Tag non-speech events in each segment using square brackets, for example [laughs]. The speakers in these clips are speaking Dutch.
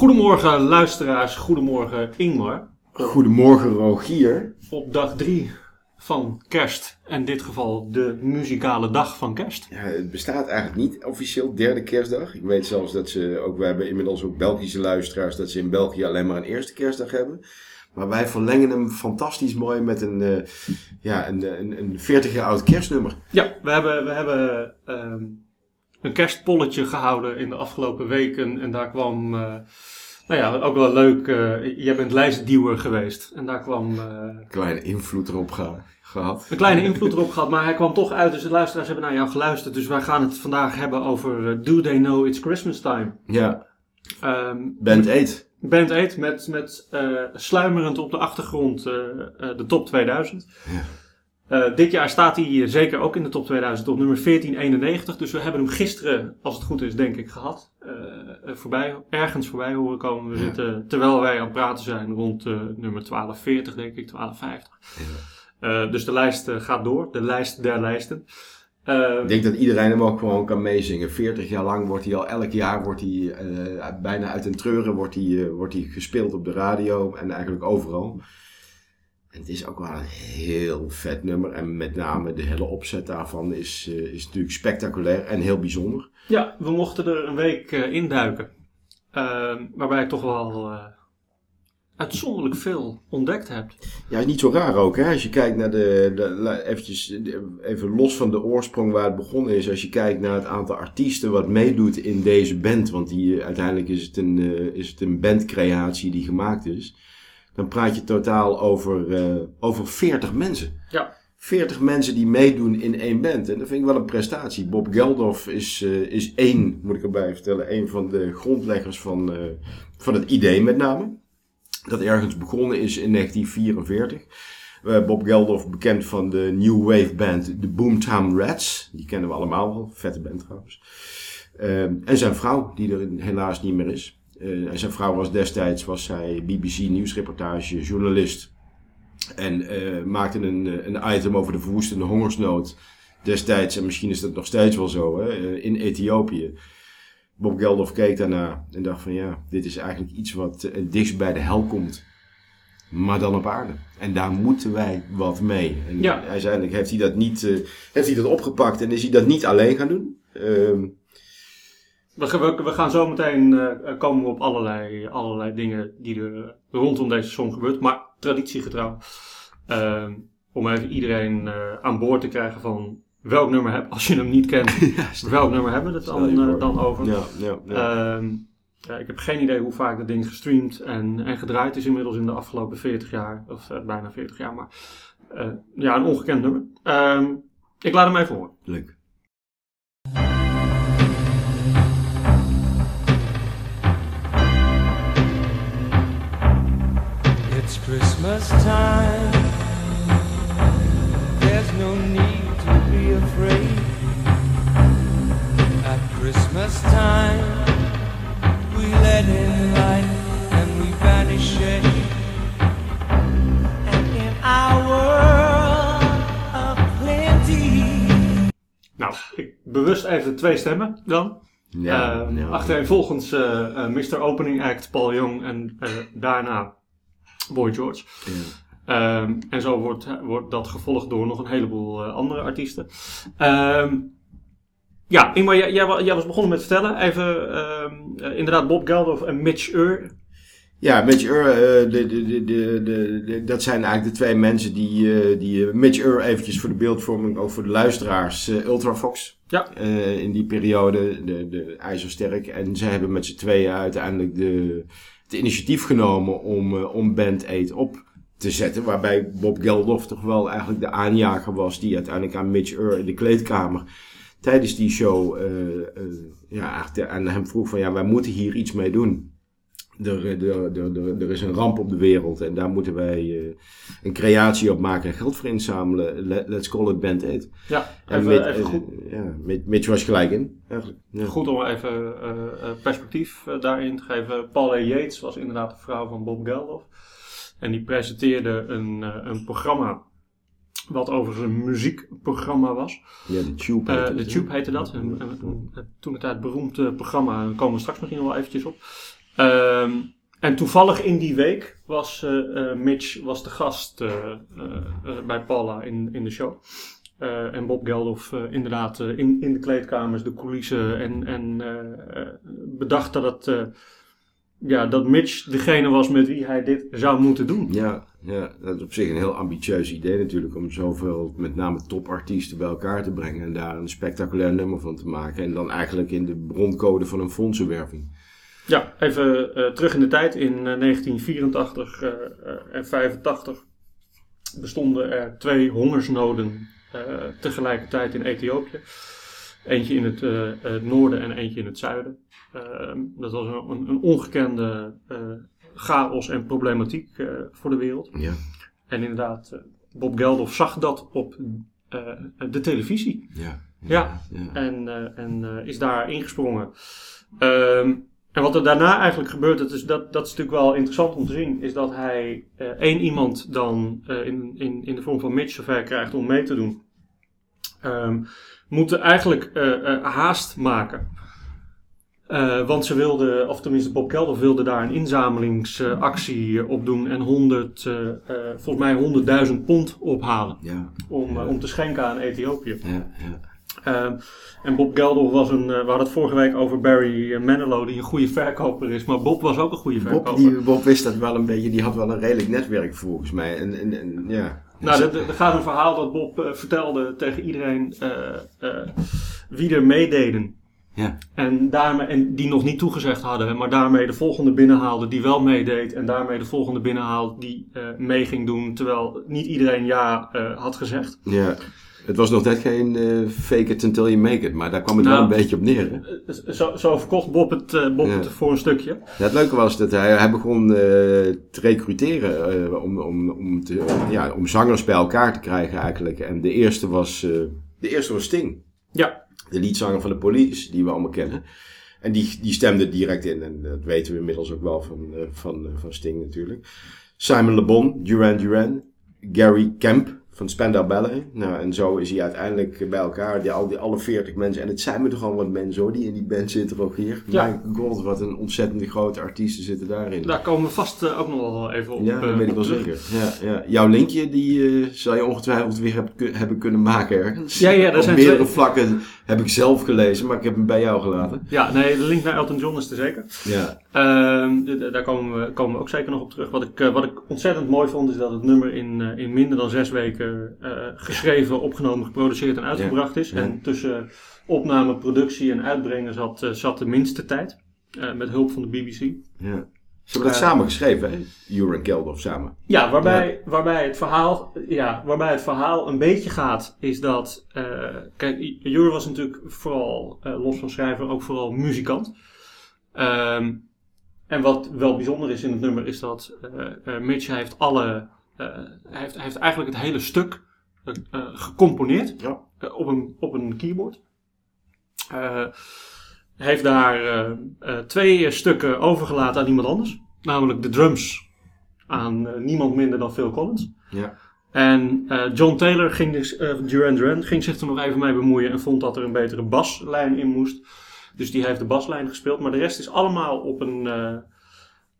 Goedemorgen luisteraars, goedemorgen Ingmar. Goedemorgen Rogier. Op dag 3 van kerst, in dit geval de muzikale dag van kerst. Ja, het bestaat eigenlijk niet officieel, derde kerstdag. Ik weet zelfs dat ze ook, we hebben inmiddels ook Belgische luisteraars, dat ze in België alleen maar een eerste kerstdag hebben. Maar wij verlengen hem fantastisch mooi met een, uh, ja, een, een, een 40 jaar oud kerstnummer. Ja, we hebben, we hebben ehm, een kerstpolletje gehouden in de afgelopen weken. En daar kwam, uh, nou ja, ook wel leuk. Uh, jij bent lijstduwer geweest. En daar kwam. Een kleine invloed erop gehad. Een kleine invloed erop gehad, maar hij kwam toch uit. Dus de luisteraars hebben naar jou geluisterd. Dus wij gaan het vandaag hebben over Do They Know It's Christmas Time? Ja. Um, Band 8. Band 8 met, met uh, sluimerend op de achtergrond uh, uh, de top 2000. Ja. Dit jaar staat hij zeker ook in de top 2000 op nummer 1491. Dus we hebben hem gisteren, als het goed is, denk ik, gehad. voorbij, ergens voorbij horen komen. We ja. zitten, terwijl wij aan het praten zijn, rond nummer 1240, denk ik, 1250. Ja. dus de lijst gaat door, de lijst der lijsten. Uh, ik denk dat iedereen hem ook gewoon kan meezingen. 40 jaar lang wordt hij al, elk jaar wordt hij uh, bijna uit een treuren wordt hij, uh, wordt hij gespeeld op de radio en eigenlijk overal. En het is ook wel een heel vet nummer. En met name de hele opzet daarvan is, is natuurlijk spectaculair en heel bijzonder. Ja, we mochten er een week induiken. waarbij ik toch wel uitzonderlijk veel ontdekt hebt. Ja, is niet zo raar ook. Hè? Als je kijkt naar de, de eventjes, even los van de oorsprong waar het begonnen is. Als je kijkt naar het aantal artiesten wat meedoet in deze band. Want die, uiteindelijk is het, een, uh, is het een bandcreatie die gemaakt is. Dan praat je totaal over, uh, over 40 mensen. Ja. 40 mensen die meedoen in één band. En dat vind ik wel een prestatie. Bob Geldof is, uh, is één, moet ik erbij vertellen, één van de grondleggers van, van het idee met name dat ergens begonnen is in 1944. Uh, Bob Geldof, bekend van de New Wave band, de Boomtown Rats. Die kennen we allemaal wel, vette band trouwens. En zijn vrouw, die er helaas niet meer is. Uh, en zijn vrouw was destijds, was zij BBC nieuwsreportage journalist. En uh, maakte een, een item over de verwoestende hongersnood destijds. En misschien is dat nog steeds wel zo, hè, in Ethiopië. Bob Geldof keek daarna en dacht van ja, dit is eigenlijk iets wat het eh, dichtst bij de hel komt. Maar dan op aarde. En daar moeten wij wat mee. En ja. uiteindelijk heeft hij dat niet heeft hij dat opgepakt en is hij dat niet alleen gaan doen. Uh, we, we, we, gaan zo meteen uh, komen op allerlei, allerlei dingen die er rondom deze song gebeurt. Maar traditiegetrouw. Ehm, om even iedereen aan boord te krijgen van welk nummer heb, als je hem niet kent, [laughs] ja, welk nummer hebben we het dan, uh, dan over? Ja, ja. Uh, ik heb geen idee hoe vaak dat ding gestreamd en, en gedraaid is inmiddels in de afgelopen 40 jaar, of uh, bijna 40 jaar, maar uh, ja, een ongekend nummer. Ehm, ik laat hem even horen. Leuk. Christmas time. There's no need be afraid. At Christmas time, we let in light and we vanish shade. And in our world of plenty. Nou, ik bewust even twee stemmen dan. Ja, uh, ja. Achtereenvolgens uh, uh, Mr. Opening Act Paul Young en daarna Boy George. Ja. Um, en zo wordt, wordt dat gevolgd door nog een heleboel uh, andere artiesten. Um, ja, Ingmar, jij, jij, jij, was begonnen met vertellen. Even, um, uh, inderdaad, Bob Geldof en Mitch Ur. Ja, Mitch Ur, uh, de, de, de, de, dat zijn eigenlijk de twee mensen die, die Mitch Ur eventjes voor de beeldvorming, ook voor de luisteraars, Ultrafox. Ja. in die periode, de, de IJzersterk. En ze hebben met z'n tweeën uiteindelijk de, het initiatief genomen om, om Band 8 op te zetten. Waarbij Bob Geldof toch wel eigenlijk de aanjager was die uiteindelijk aan Mitch Ur in de kleedkamer tijdens die show uh, uh, ja, aan hem vroeg van ja, wij moeten hier iets mee doen. Er, er, er, er, er is een ramp op de wereld en daar moeten wij uh, een creatie op maken en geld voor inzamelen. Let's call it Band 8. Ja, en even, met, even goed. ja, met, Mitch was gelijk in. Eigenlijk. Ja. Goed om even perspectief daarin te geven. Paula Yates was inderdaad de vrouw van Bob Geldof. En die presenteerde een, een programma. Wat overigens een muziekprogramma was. Ja, de Tube heette, uh, de Tube heette dat. Een, toen het tijd beroemd programma. Daar komen we straks misschien nog wel eventjes op. Ehm, en toevallig in die week was eh, eh, Mitch was de gast eh, bij Paula in, in de show. En Bob Geldof inderdaad in, in de kleedkamers, de coulissen en, en bedacht dat, ja, dat Mitch degene was met wie hij dit zou moeten doen. Ja, ja, dat is op zich een heel ambitieus idee natuurlijk om zoveel, met name topartiesten bij elkaar te brengen en daar een spectaculair nummer van te maken. En dan eigenlijk in de broncode van een fondsenwerving. Ja, even eh, terug in de tijd. In eh, 1984 eh, eh, en 85 bestonden er twee hongersnoden tegelijkertijd in Ethiopië. Eentje in het, het noorden en eentje in het zuiden. Ehm, dat was een, een, ongekende chaos en problematiek voor de wereld. Ja, En inderdaad, Bob Geldof zag dat op de televisie. ja, Ja. ja. En, en is daar ingesprongen. Ehm, en wat er daarna eigenlijk gebeurt, dat is, dat, dat is natuurlijk wel interessant om te zien, is dat hij eh, één iemand dan eh, in, in, in de vorm van Mitch zover krijgt om mee te doen. Ehm moeten eigenlijk eh, haast maken. Want ze wilden, of tenminste Bob Geldof wilde daar een inzamelingsactie op doen en 100, eh, eh, volgens mij 100.000 pond ophalen Ja, om, om te schenken aan Ethiopië. ja, ja. Ehm, en Bob Geldof was een, eh, we hadden het vorige week over Barry eh, Manilow, die een goede verkoper is. Maar Bob was ook een goede Bob, verkoper. die, Bob wist dat wel een beetje, die had wel een redelijk netwerk volgens mij. En, en, en ja. Nou, er, er gaat een verhaal dat Bob eh, vertelde tegen iedereen wie er meededen. Ja. En, daarmee, en die nog niet toegezegd hadden, maar daarmee de volgende binnenhaalde die wel meedeed. En daarmee de volgende binnenhaalde die mee ging doen, terwijl niet iedereen ja had gezegd. ja. Het was nog net geen eh, fake it until you make it, maar daar kwam het Nou. wel een beetje op neer. Hè? Eh, Zo, zo verkocht Bob het, eh, Bob Ja. het voor een stukje. Ja, het leuke was dat hij, hij begon eh, te recruteren eh, om, om, om, te, om, ja, om zangers bij elkaar te krijgen eigenlijk. En de eerste was, eh, de eerste was Sting, Ja, de liedzanger van de Police, die we allemaal kennen. En die, die stemde direct in en dat weten we inmiddels ook wel van, eh, van, eh, van Sting natuurlijk. Simon Le Bon, Duran Duran, Gary Kemp van Spandau Ballet. Nou, en zo is hij uiteindelijk bij elkaar, die, al die alle 40 mensen. En het zijn me toch al wat mensen hoor, die in die band zitten ook hier. Ja. Mijn god, wat een ontzettend grote artiesten zitten daarin. daar komen we vast eh, ook nog wel even op. Ja, eh, dat weet ik wel zeker. Ja, ja. Jouw linkje, die eh, zal je ongetwijfeld weer hebben kunnen maken ergens. Ja, ja, Op zijn meerdere twee- vlakken heb ik zelf gelezen, maar ik heb hem bij jou gelaten. Ja, nee, de link naar Elton John is er zeker. Ja, daar komen we, komen we ook zeker nog op terug. Wat ik, eh, wat ik ontzettend mooi vond, is dat het nummer in, eh, in minder dan zes weken eh, geschreven, opgenomen, geproduceerd en uitgebracht is. En tussen opname, productie en uitbrengen zat, zat de minste tijd. met hulp van de BBC. ja. Ze hebben dat samen geschreven, hè? Jure en Keldof samen. Ja, waarbij, Waarbij, het verhaal, ja, waarbij het verhaal een beetje gaat, is dat. eh kijk, Jure was natuurlijk vooral, los van schrijver, ook vooral muzikant. Ehm, en wat wel bijzonder is in het nummer, is dat eh eh, Mitch heeft alle. eh, hij, heeft, hij heeft eigenlijk het hele stuk gecomponeerd Ja. op, een, op een keyboard. Heeft daar twee stukken overgelaten aan iemand anders. Namelijk de drums aan niemand minder dan Phil Collins. Ja. En John Taylor ging dus, Duran Duran ging zich er nog even mee bemoeien en vond dat er een betere baslijn in moest. Dus die heeft de baslijn gespeeld. Maar de rest is allemaal op een, eh,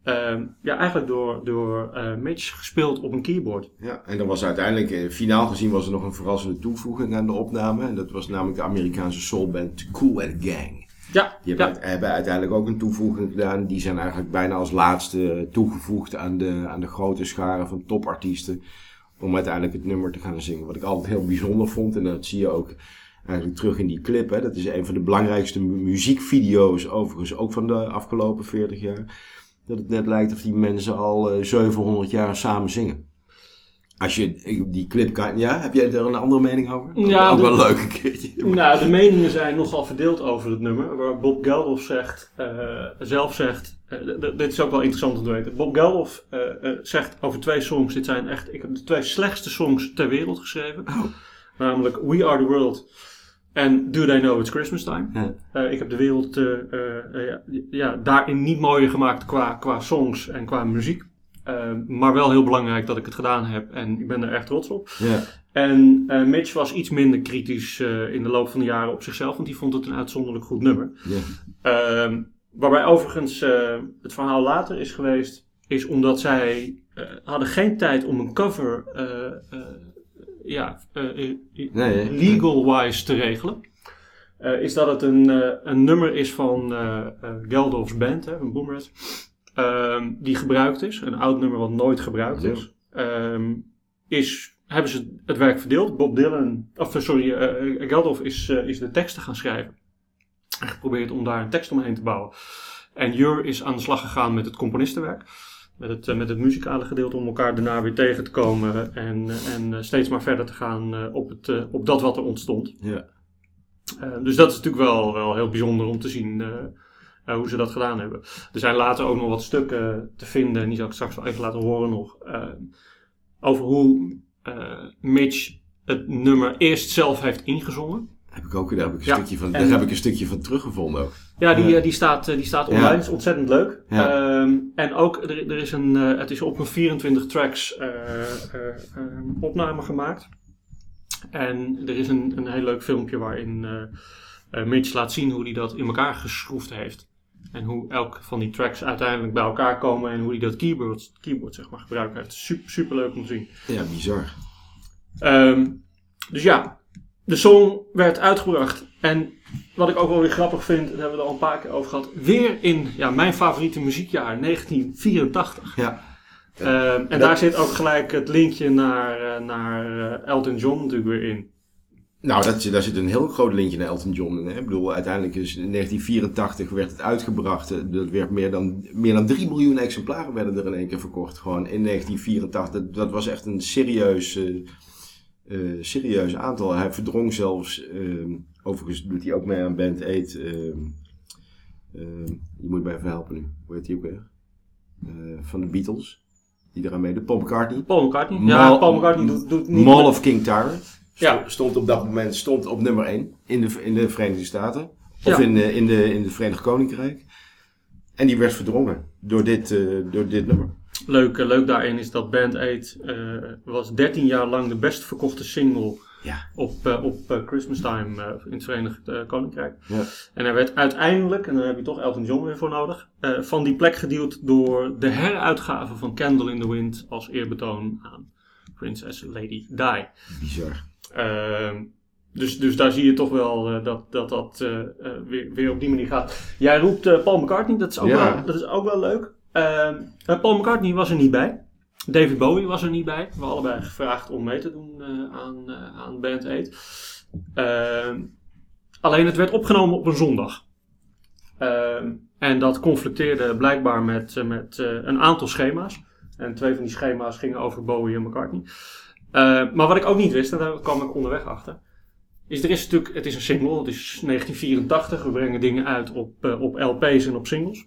eh, ja, eigenlijk door, door eh, Mitch gespeeld op een keyboard. ja. En dan was uiteindelijk, eh, finaal gezien, was er nog een verrassende toevoeging aan de opname. En dat was namelijk de Amerikaanse soulband Cool and Gang. Ja, Die ja. hebben, hebben uiteindelijk ook een toevoeging gedaan. Die zijn eigenlijk bijna als laatste toegevoegd aan de, aan de grote scharen van topartiesten. Om uiteindelijk het nummer te gaan zingen. Wat ik altijd heel bijzonder vond. En dat zie je ook eigenlijk terug in die clip. Hè. Dat is een van de belangrijkste mu- muziekvideo's overigens ook van de afgelopen 40 jaar. Dat het net lijkt of die mensen al eh, 700 jaar samen zingen. Als je die clip kan... Ja, heb jij er een andere mening over? Ja, ook de- wel leuk een keertje. Nou, de meningen zijn nogal verdeeld over het nummer. Waar Bob Geldof zegt, eh, zelf zegt, eh, dit is ook wel interessant om te weten. Bob Geldof eh, eh, zegt over twee songs, dit zijn echt, ik heb de twee slechtste songs ter wereld geschreven. Oh. Namelijk We Are The World en Do They Know It's Christmas Time. Ja. Eh, ik heb de wereld eh, eh, ja, ja, daarin niet mooier gemaakt qua, qua songs en qua muziek. Maar wel heel belangrijk dat ik het gedaan heb en ik ben er erg trots op. Ja. En Mitch was iets minder kritisch in de loop van de jaren op zichzelf, want die vond het een uitzonderlijk goed nummer. Ja. Ehm, waarbij overigens het verhaal later is geweest, is omdat zij hadden geen tijd om een cover ja, eh, eh, Nee, legal-wise te regelen. Eh, is dat het een, eh, een nummer is van eh eh, Geldof's band, hè, van Boomrats, ehm, die gebruikt is. Een oud nummer wat nooit gebruikt Ja. is. Ehm, is hebben ze het werk verdeeld. Bob Dylan, of eh, sorry, eh, Geldof is, eh, is de teksten gaan schrijven. En geprobeerd om daar een tekst omheen te bouwen. En Jur is aan de slag gegaan met het componistenwerk. Met het, eh, met het muzikale gedeelte om elkaar daarna weer tegen te komen. En, en eh, steeds maar verder te gaan eh, op, het, op dat wat er ontstond. Ja. Dus dat is natuurlijk wel, wel heel bijzonder om te zien hoe ze dat gedaan hebben. Er zijn later ook nog wat stukken te vinden, en die zal ik straks wel even laten horen nog, over hoe Mitch het nummer eerst zelf heeft ingezongen. Heb ik ook, daar heb ik een, Ja, stukje, van, en- daar heb ik een stukje van teruggevonden ook. Ja, die, eh, die, staat, eh, die staat online. Ja. is ontzettend leuk. Ja. Ehm, en ook, er, er is een, eh, het is op een 24 tracks eh, opname gemaakt. En er is een, een heel leuk filmpje waarin Mitch laat zien hoe hij dat in elkaar geschroefd heeft. En hoe elk van die tracks uiteindelijk bij elkaar komen en hoe hij dat keyboard, keyboard zeg maar, gebruikt heeft. Super, super leuk om te zien. Ja, bizar. Ehm, dus ja, de song werd uitgebracht. En wat ik ook wel weer grappig vind, daar hebben we het al een paar keer over gehad. Weer in ja, mijn favoriete muziekjaar, 1984. Ja. Ehm, en daar zit ook gelijk het linkje naar, eh, naar eh, Elton John natuurlijk weer in. Nou, dat, daar zit een heel groot linkje naar Elton John. Hè? Ik bedoel, uiteindelijk is in 1984 werd het uitgebracht. Eh, Dat werd meer dan, meer dan 3 miljoen exemplaren werden er in één keer verkocht. Gewoon in 1984. Dat, was echt een serieus, eh, serieus aantal. Hij verdrong zelfs, eh, overigens doet hij ook mee aan Band 8. eh, eh, je moet mij even helpen nu. Hoe heet hij ook weer? Eh, van de Beatles. Die eraan meedoet. Paul McCartney. Paul McCartney. Ja, Mal- Paul McCartney doet, doet niet... Mall of King Tower. Ja. Sto- Stond op dat moment stond op nummer 1 in de, in de Verenigde Staten. Of Ja. in, de, in, de, in het Verenigd Koninkrijk. En die werd verdrongen door dit, eh, door dit nummer. Leuk, eh, leuk daarin is dat Band 8 eh, was 13 jaar lang de best verkochte single Ja. op, eh, op Christmas Time in het Verenigd Koninkrijk. Ja. En hij werd uiteindelijk, en daar heb je toch Elton John weer voor nodig, van die plek geduwd door de heruitgave van Candle in the Wind als eerbetoon aan Princess Lady Di. Bizar. Ehm, dus, dus daar zie je toch wel dat dat, dat weer, weer op die manier gaat. Jij roept Paul McCartney, dat is ook, Ja. wel, dat is ook wel leuk. Ehm, eh, Paul McCartney was er niet bij. David Bowie was er niet bij. We hebben allebei gevraagd om mee te doen eh, aan, eh, aan Band 8. Ehm, alleen het werd opgenomen op een zondag. Ehm, en dat conflicteerde blijkbaar met, met een aantal schema's. En twee van die schema's gingen over Bowie en McCartney. Maar wat ik ook niet wist, en daar kwam ik onderweg achter. Is er is natuurlijk, het is een single, het is 1984. We brengen dingen uit op, op LP's en op singles.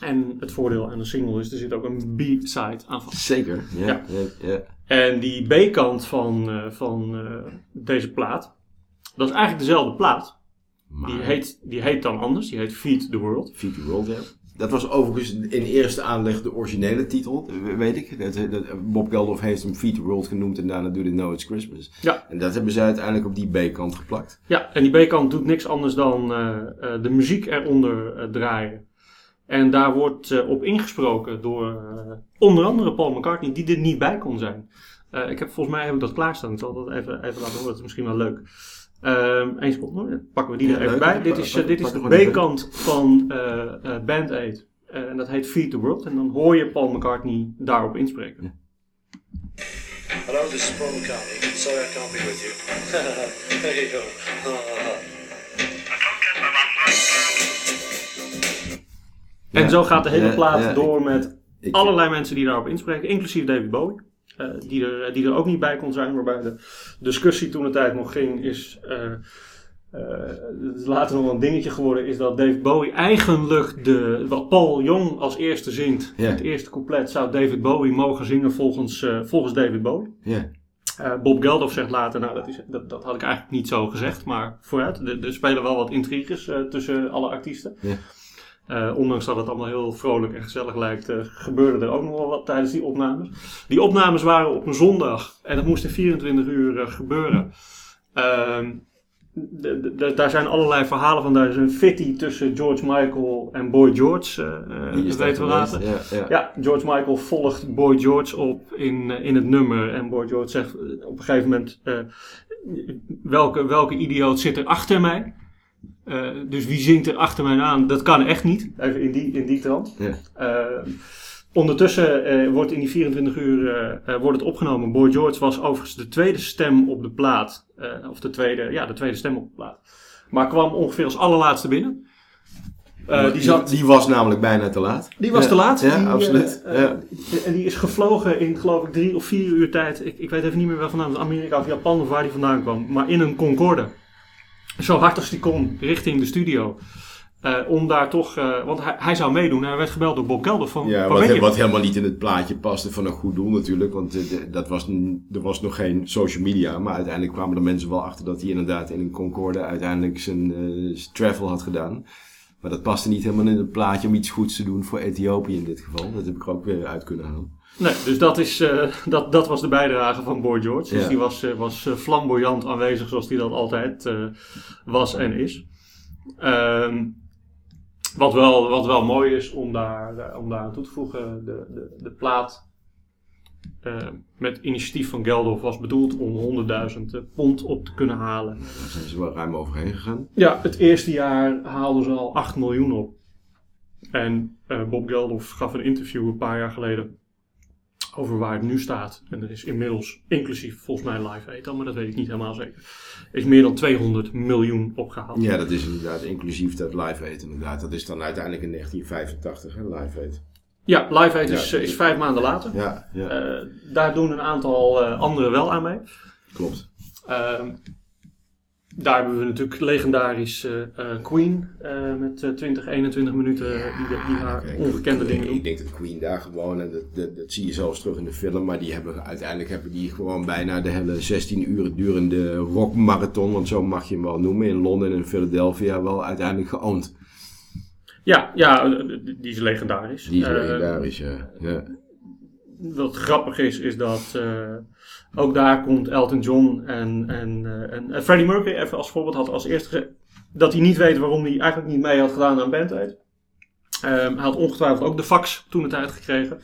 En het voordeel aan een single is, er zit ook een B-side aan vast. Zeker. Ja. Ja. ja. ja. En die B-kant van, eh, van eh, deze plaat, dat is eigenlijk dezelfde plaat. Maar, Die heet, die heet dan anders, die heet Feed the World. Feed the World, ja. Dat was overigens in eerste aanleg de originele titel, eh, weet ik. Dat, dat, Bob Geldof heeft hem Feed the World genoemd en daarna Do They Know It's Christmas. Ja. En dat hebben zij uiteindelijk op die B-kant geplakt. Ja, en die B-kant doet niks anders dan eh, eh, de muziek eronder eh, draaien. En daar wordt eh, op ingesproken door eh, onder andere Paul McCartney, die er niet bij kon zijn. Eh, ik heb, volgens mij heb ik dat klaarstaan. Ik zal dat even, even laten horen, dat is misschien wel leuk. Ehm Eén seconde, hoor. Dan pakken we die Ja, er even leuk. bij. Dit is, dit is de. B-kant van eh, eh, Band 8. Eh, en dat heet Feed the World. En dan hoor je Paul McCartney daarop inspreken. Hello, this is Paul McCartney. Sorry I can't be with you. [laughs] there you go. [laughs] En zo gaat de hele plaat door met Ik- allerlei mensen die daarop inspreken, inclusief David Bowie. eh, die, er, die er ook niet bij kon zijn, waarbij de discussie toen de tijd nog ging, is. eh, eh, het is later nog wel een dingetje geworden, is dat David Bowie eigenlijk de. Wat Paul Jong als eerste zingt, het eerste couplet, zou David Bowie mogen zingen volgens, eh, volgens David Bowie. Ja. Eh, Bob Geldof zegt later, nou dat, is, dat, dat had ik eigenlijk niet zo gezegd, maar vooruit. Er, er spelen wel wat intriges eh, tussen alle artiesten. Ja. Eh, ondanks dat het allemaal heel vrolijk en gezellig lijkt, eh, gebeurde er ook nog wel wat tijdens die opnames. Die opnames waren op een zondag en dat moest in 24 uur eh, gebeuren. Ehm, daar zijn allerlei verhalen van. Daar is een fitty tussen George Michael en Boy George, is weten we dat later. Ja, ja. Ja, George Michael volgt Boy George op in, in het nummer. En Boy George zegt op een gegeven moment: welke, welke idioot zit er achter mij? Eh, dus wie zingt er achter mij aan? Dat kan echt niet. Even in die, in die trant. Ja. Eh, ondertussen eh, wordt in die 24 uur eh, eh, wordt het opgenomen. Boy George was overigens de tweede stem op de plaat. Eh, of de tweede, ja, de tweede stem op de plaat. Maar kwam ongeveer als allerlaatste binnen. Eh, die, zat, die was namelijk bijna te laat. die was Ja, te laat. Ja, Die, absoluut. ja. En die is gevlogen in, geloof ik, drie of vier uur tijd. Ik, ik weet even niet meer waar vandaan. Amerika of Japan of waar die vandaan kwam. Maar in een Concorde. Zo hard als die kon, richting de studio. Eh, om daar toch, eh, want hij, hij zou meedoen. Hij werd gebeld door Bob Geldof van, Ja, wat, wat helemaal niet in het plaatje paste van een goed doel natuurlijk. Want eh, dat was, er was nog geen social media. Maar uiteindelijk kwamen er mensen wel achter dat hij inderdaad in een Concorde uiteindelijk zijn, zijn travel had gedaan. Maar dat paste niet helemaal in het plaatje om iets goeds te doen voor Ethiopië in dit geval. Dat heb ik er ook weer uit kunnen halen. Nee, dus dat, is, eh, dat, dat was de bijdrage van Boy George. Dus Ja. die was, eh, was eh, flamboyant aanwezig zoals hij dat altijd was en is. Ehm, wat, wel, wat wel mooi is om daar, om daar aan toe te voegen, de, de, de plaat met initiatief van Geldof was bedoeld om 100.000 pond op te kunnen halen. Daar zijn ze wel ruim overheen gegaan. Ja, het eerste jaar haalden ze al 8 miljoen op. En Bob Geldof gaf een interview een paar jaar geleden over waar het nu staat. En er is inmiddels, inclusief volgens mij Live Aid, maar dat weet ik niet helemaal zeker, is meer dan 200 miljoen opgehaald. Ja, dat is inderdaad inclusief dat Live Aid inderdaad. Dat is dan uiteindelijk in 1985, hè, Live Aid. Ja, Live Aid is, Ja. eh, is vijf maanden later. Ja, ja Eh, daar doen een aantal eh, anderen wel aan mee. klopt. Ehm, daar hebben we natuurlijk legendarisch eh, Queen eh, met eh, 20, 21 minuten die, die haar Kijk, ongekende dingen Ik denk dat Queen daar gewoon, en dat, dat, dat zie je zelfs terug in de film, maar die hebben uiteindelijk hebben die gewoon bijna de hele 16 uur durende rockmarathon, want zo mag je hem wel noemen, in Londen en Philadelphia wel uiteindelijk geowned. Ja, ja, die is legendarisch. Die is legendarisch, ja. ja. wat grappig is, is dat ook daar komt Elton John en, en, eh, en Freddie Mercury, even als voorbeeld, had als eerste dat hij niet weet waarom hij eigenlijk niet mee had gedaan aan Band Aid. Ehm, hij had ongetwijfeld ook de fax toen het uitgekregen.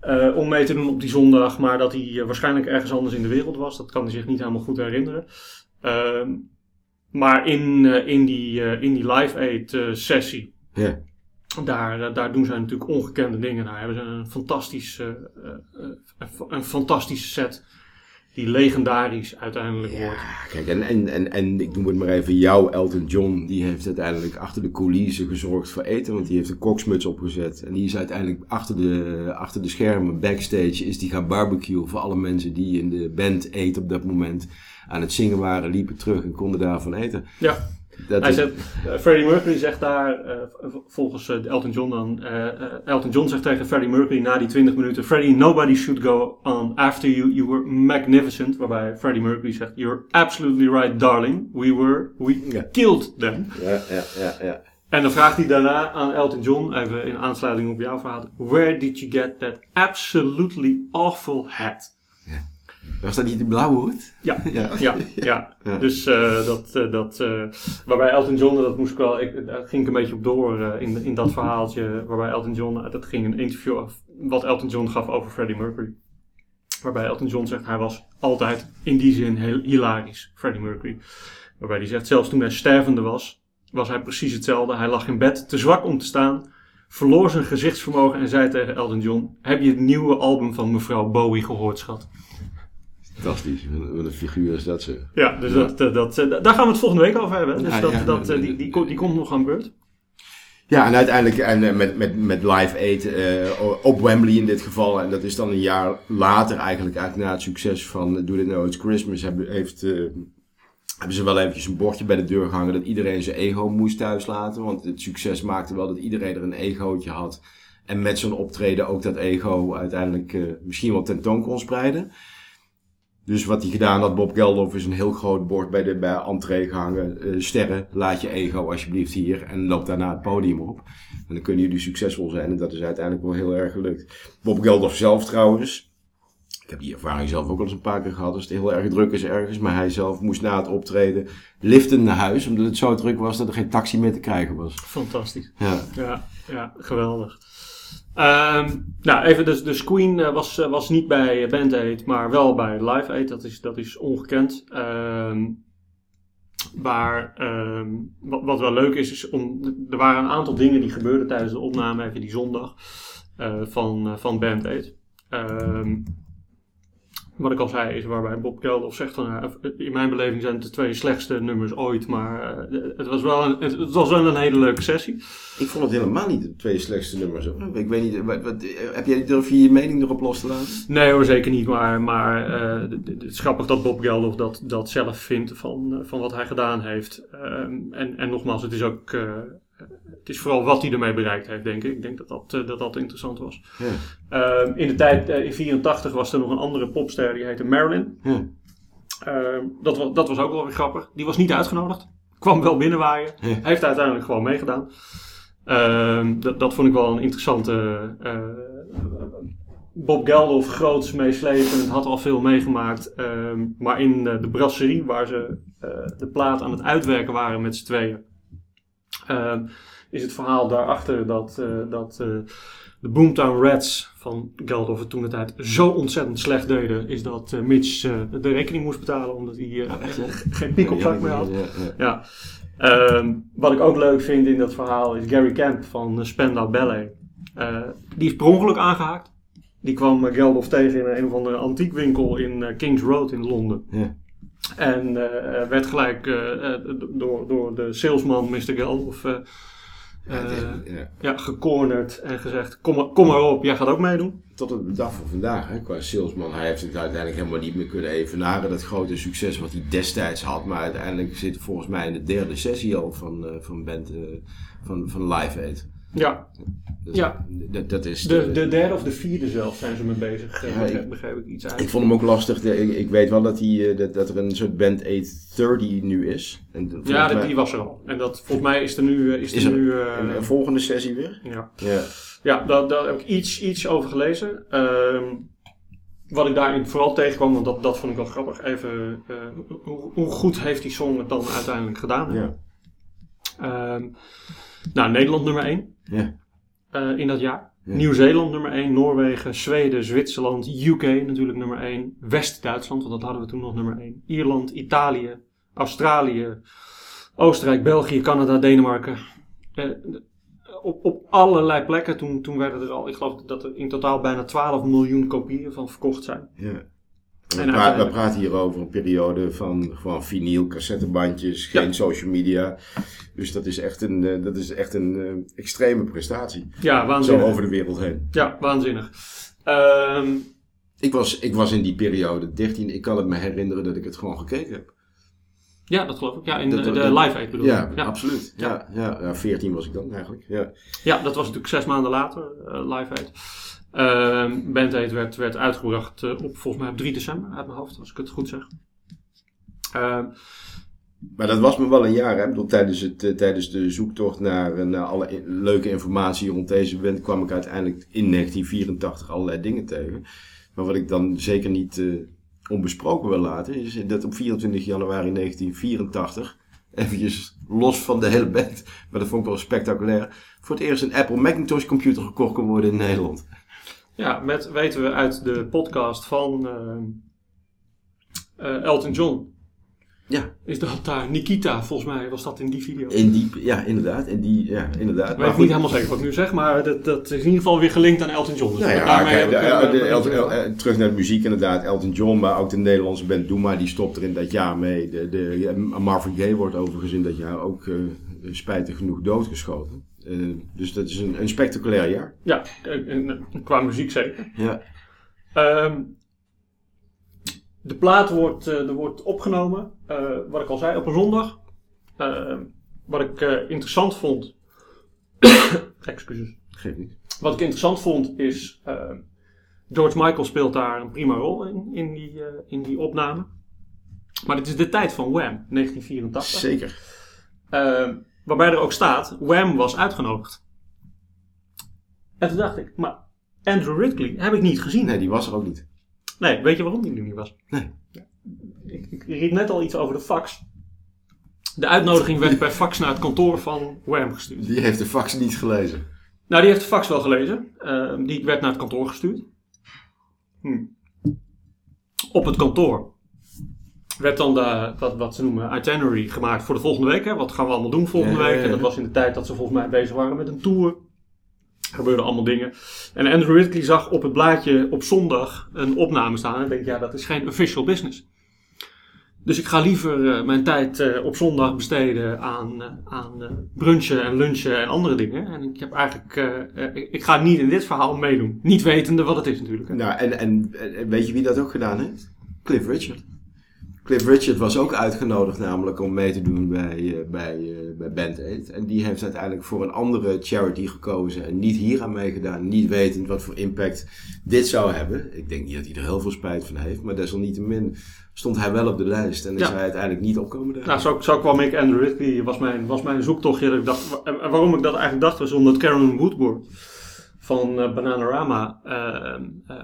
eh, om mee te doen op die zondag, maar dat hij eh, waarschijnlijk ergens anders in de wereld was. Dat kan hij zich niet helemaal goed herinneren. Ehm, maar in, eh, in, die, eh, in die Live Aid eh, sessie. Daar, eh, daar doen zij natuurlijk ongekende dingen. Daar hebben ze een, fantastisch, eh, eh, een, fantastische set. Die legendarisch uiteindelijk wordt. Ja, kijk, en, en, en, en ik noem het maar even, jouw Elton John, die heeft uiteindelijk achter de coulissen gezorgd voor eten, want die heeft een koksmuts opgezet. En die is uiteindelijk achter de, achter de schermen, backstage, is die gaan barbecuen voor alle mensen die in de band eten op dat moment aan het zingen waren, liepen terug en konden daarvan eten. Ja, Dat hij is- zegt, eh, Freddie Mercury zegt daar, eh, volgens eh, Elton John dan, Elton John zegt tegen Freddie Mercury na die 20 minuten, Freddie, nobody should go on after you, you were magnificent. Waarbij Freddie Mercury zegt, you're absolutely right darling, we were, we Ja. killed them. ja, ja, ja, ja. En dan vraagt hij daarna aan Elton John, even in aansluiting op jouw verhaal, where did you get that absolutely awful hat? Was dat niet de blauwe hoed? Ja, [laughs] Ja. ja, ja. Ja. Dus eh, dat, eh, dat eh, waarbij Elton John, dat moest ik wel, ik, daar ging ik een beetje op door in, in dat verhaaltje, waarbij Elton John, dat ging een interview af, wat Elton John gaf over Freddie Mercury. Waarbij Elton John zegt, hij was altijd in die zin heel hilarisch, Freddie Mercury. Waarbij hij zegt, zelfs toen hij stervende was, was hij precies hetzelfde. Hij lag in bed, te zwak om te staan, verloor zijn gezichtsvermogen en zei tegen Elton John, heb je het nieuwe album van mevrouw Bowie gehoord, schat? Fantastisch, wat een figuur is dat ze. Ja, dus Dat, eh, dat, eh, daar gaan we het volgende week over hebben. Dus dat, dat, eh, die, die, ko- die komt nog aan beurt. Ja, en uiteindelijk en, met, met, met Live Aid op Wembley in dit geval. En dat is dan een jaar later eigenlijk, eigenlijk na het succes van Do It Now It's Christmas, hebben, heeft, hebben ze wel eventjes een bordje bij de deur gehangen dat iedereen zijn ego moest thuislaten. Want het succes maakte wel dat iedereen er een egootje had. En met zo'n optreden ook dat ego uiteindelijk misschien wel tentoon kon spreiden. Dus wat hij gedaan had, Bob Geldof, is een heel groot bord bij de bij entree gehangen. Eh, sterren, laat je ego alsjeblieft hier en loop daarna het podium op. En dan kunnen jullie succesvol zijn en dat is uiteindelijk wel heel erg gelukt. Bob Geldof zelf trouwens, Ik heb die ervaring zelf ook al eens een paar keer gehad. Als het heel erg druk is ergens. Maar hij zelf moest na het optreden liften naar huis. Omdat het zo druk was dat er geen taxi meer te krijgen was. Fantastisch. Ja. Ja, ja geweldig. Ehm, nou, even, dus, dus Queen eh, was, eh, was niet bij Band Aid, maar wel bij Live Aid. Dat is, dat is ongekend. Ehm waar, ehm, wat, wel leuk is, is om, er waren een aantal dingen die gebeurden tijdens de opname, even die zondag, eh, van, van Band Aid. Wat ik al zei, is waarbij Bob Geldof zegt van, ja, in mijn beleving zijn het de twee slechtste nummers ooit, maar eh, het, was wel een, het, was wel een hele leuke sessie. Ik vond het helemaal niet de twee slechtste nummers. hoor. Ik weet niet, wat, wat- heb jij, durf je je mening erop los te laten? Nee hoor, zeker niet. Maar, maar eh, het is grappig dat Bob Geldof dat, dat zelf vindt van, eh, van wat hij gedaan heeft. Ehm, en, en nogmaals, het is ook... eh, het is vooral wat hij ermee bereikt heeft, denk ik. Ik denk dat dat, eh, dat, dat interessant was. Ja. Ehm, in de tijd, eh, in 84 was er nog een andere popster, die heette Marilyn. Ja. Ehm, dat, was, dat was ook wel weer grappig. Die was niet uitgenodigd. Kwam wel binnenwaaien. Ja. Heeft uiteindelijk gewoon meegedaan. Ehm, dat, dat vond ik wel een interessante... eh, Bob Geldof, groots, meeslepend, had al veel meegemaakt. Maar in de brasserie, waar ze de plaat aan het uitwerken waren met z'n tweeën... is het verhaal daarachter dat, eh, dat eh, de Boomtown Rats van Geldof het toen de tijd zo ontzettend slecht deden... is dat eh, Mitch de rekening moest betalen omdat hij geen piek op zak meer had. Ja. Ehm, wat ik ook leuk vind in dat verhaal is Gary Camp van Spandau Ballet. Die is per ongeluk aangehaakt. Die kwam Geldof tegen in een of andere antiekwinkel in Kings Road in Londen. Ja. En werd gelijk door, door de salesman Mr. Geldof Eh, ja. gecornerd en gezegd: kom maar, kom maar op, jij gaat ook meedoen. Tot op de dag van vandaag, hè, qua salesman. Hij heeft het uiteindelijk helemaal niet meer kunnen evenaren. Dat grote succes wat hij destijds had. Maar uiteindelijk zit hij volgens mij in de derde sessie al van, eh, van, band, eh, van, van Live Aid. Ja, Dat, Ja. Dat, dat is de, de derde of de vierde zelf zijn ze mee bezig. Ja, begreep, ik- begreep ik iets uit. Ik vond hem ook lastig. Ik, ik weet wel dat, hij, eh, dat, dat er een soort Band 830 nu is. En ja, mij- die was er al. En dat, volgens mij is er nu. eh, Is Is er er nu eh, een, een volgende sessie weer? ja. Ja. Ja, daar, daar heb ik iets, iets over gelezen. Ehm, wat ik daarin vooral tegenkwam, want dat, dat vond ik wel grappig. Even, eh, hoe, hoe goed heeft die song het dan uiteindelijk gedaan? Ja. Ehm, nou, Nederland nummer 1 Ja. in dat jaar. Ja. Nieuw-Zeeland nummer 1, Noorwegen, Zweden, Zwitserland, UK natuurlijk nummer 1, West-Duitsland, want dat hadden we toen nog nummer 1, Ierland, Italië, Australië, Oostenrijk, België, Canada, Denemarken. Eh, op, op allerlei plekken. Toen, toen werden er al, ik geloof dat er in totaal bijna 12 miljoen kopieën van verkocht zijn. ja. We, pra- we uiteindelijk- praten hier over een periode van, van vinyl, cassettebandjes, geen Ja. social media. Dus dat is echt een, eh, dat is echt een eh, extreme prestatie. Ja, Zo waanzinnig. over de wereld heen. Ja, waanzinnig. Ehm, Ik was, ik was in die periode 13. Ik kan het me herinneren dat ik het gewoon gekeken heb. ja, dat geloof ik. Ja, in Dat- de, dat- live aid bedoel ik. Ja. absoluut. Ja, ja. Ja, 14 was ik dan eigenlijk. Ja. ja, dat was natuurlijk zes maanden later, eh, live aid. Ehm Band Aid werd, werd uitgebracht eh, op volgens mij op 3 december uit mijn hoofd, als ik het goed zeg. Ehm, Maar dat was me wel een jaar. Hè? Bedoel, tijdens, het, eh, tijdens de zoektocht naar, eh, alle leuke informatie rond deze band kwam ik uiteindelijk in 1984 allerlei dingen tegen. Maar wat ik dan zeker niet onbesproken wil laten, is dat op 24 januari 1984, eventjes los van de hele band, maar dat vond ik wel spectaculair, voor het eerst een Apple Macintosh computer gekocht kon worden in Nederland. Ja, met weten we uit de podcast van ehm, eh, Elton John. Ja. Is dat daar Nikita, volgens mij was dat in die video. In die, ja, inderdaad. In die, ja, inderdaad. Ik weet niet helemaal zeker wat ik nu zeg, maar dat, dat is in ieder geval weer gelinkt aan Elton John. Dus Nou ja, daarmee kijk, heb ik de- een, de- eh, Elton- een- El- eh, terug naar de muziek inderdaad. Elton John, maar ook de Nederlandse band Doema, die stopt er in dat jaar mee. De, de, Marvin Gaye wordt overigens in dat jaar ook eh, spijtig genoeg doodgeschoten. Eh, dus dat is een, een spectaculair jaar. Ja, qua muziek zeker. Ja. Ehm, de plaat wordt, eh, er wordt opgenomen, eh, wat ik al zei, op een zondag. Ehm, wat ik interessant vond. [coughs] Excuses. Geeft niet. Wat ik interessant vond is. ehm, George Michael speelt daar een prima rol in, in, die, in die opname. Maar dit is de tijd van Wham, 1984. Zeker. Waarbij er ook staat, Wham was uitgenodigd. En toen dacht ik, maar Andrew Ridgely heb ik niet gezien. Nee, die was er ook niet. Nee, weet je waarom die er niet was? Nee. Ik, ik riep net al iets over de fax. De uitnodiging werd per fax naar het kantoor van Wham gestuurd. Die heeft de fax niet gelezen. Nou, die heeft de fax wel gelezen. Ehm, die werd naar het kantoor gestuurd. Hm. Op het kantoor werd dan de, wat, wat ze noemen itinerary gemaakt voor de volgende week. Hè. Wat gaan we allemaal doen volgende Ja, ja, week? En dat was in de tijd dat ze volgens mij bezig waren met een tour. Er gebeurden allemaal dingen. En Andrew Ridley zag op het blaadje op zondag een opname staan. En denkt, ja, dat is geen official business. Dus ik ga liever eh, mijn tijd eh, op zondag besteden aan, eh, aan brunchen en lunchen en andere dingen. En ik heb eigenlijk, ik, ik ga niet in dit verhaal meedoen. Niet wetende wat het is natuurlijk. hè. Nou, en, en, en weet je wie dat ook gedaan heeft? Cliff Richard. Cliff Richard was ook uitgenodigd namelijk om mee te doen bij, eh, bij, eh, bij Band Aid. En die heeft uiteindelijk voor een andere charity gekozen en niet hier aan meegedaan. Niet wetend wat voor impact dit zou hebben. Ik denk niet dat hij er heel veel spijt van heeft, maar desalniettemin stond hij wel op de lijst. En is Ja. hij uiteindelijk niet opkomen dagen. Nou, zo, zo kwam ik Andrew Ridley, was mijn, was mijn zoektochtje. Ik dacht, waarom ik dat eigenlijk dacht, was omdat Karen Woodward van eh, Bananarama,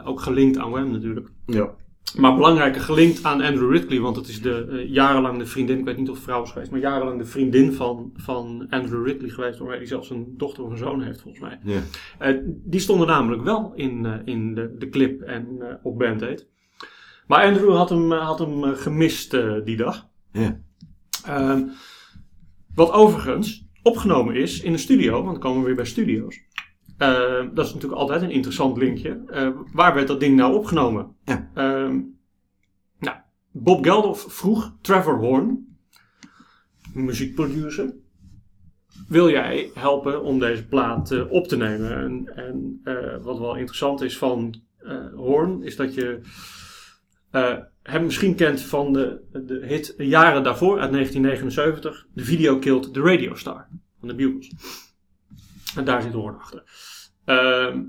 ook gelinkt aan Wham natuurlijk. Ja. Maar belangrijker gelinkt aan Andrew Ridley, want het is de, eh, jarenlang de vriendin, ik weet niet of het vrouw is geweest, maar jarenlang de vriendin van, van Andrew Ridley geweest, waarmee hij zelfs een dochter of een zoon heeft volgens mij. Eh, die stonden namelijk wel in, eh, in de, de clip en op Band Aid. Maar Andrew had hem, had hem gemist die dag. Ehm, wat overigens opgenomen is in de studio, want dan komen we weer bij studio's. Ehm, dat is natuurlijk altijd een interessant linkje. Ehm, waar werd dat ding nou opgenomen? Ja. Ehm, nou, Bob Geldof vroeg Trevor Horn, muziekproducer, wil jij helpen om deze plaat eh, op te nemen? En, en eh, wat wel interessant is van eh, Horn, is dat je eh, hem misschien kent van de, de hit jaren daarvoor, uit 1979, de video Killed the Radio Star van de Bugles. En daar zit Horn achter. Ehm,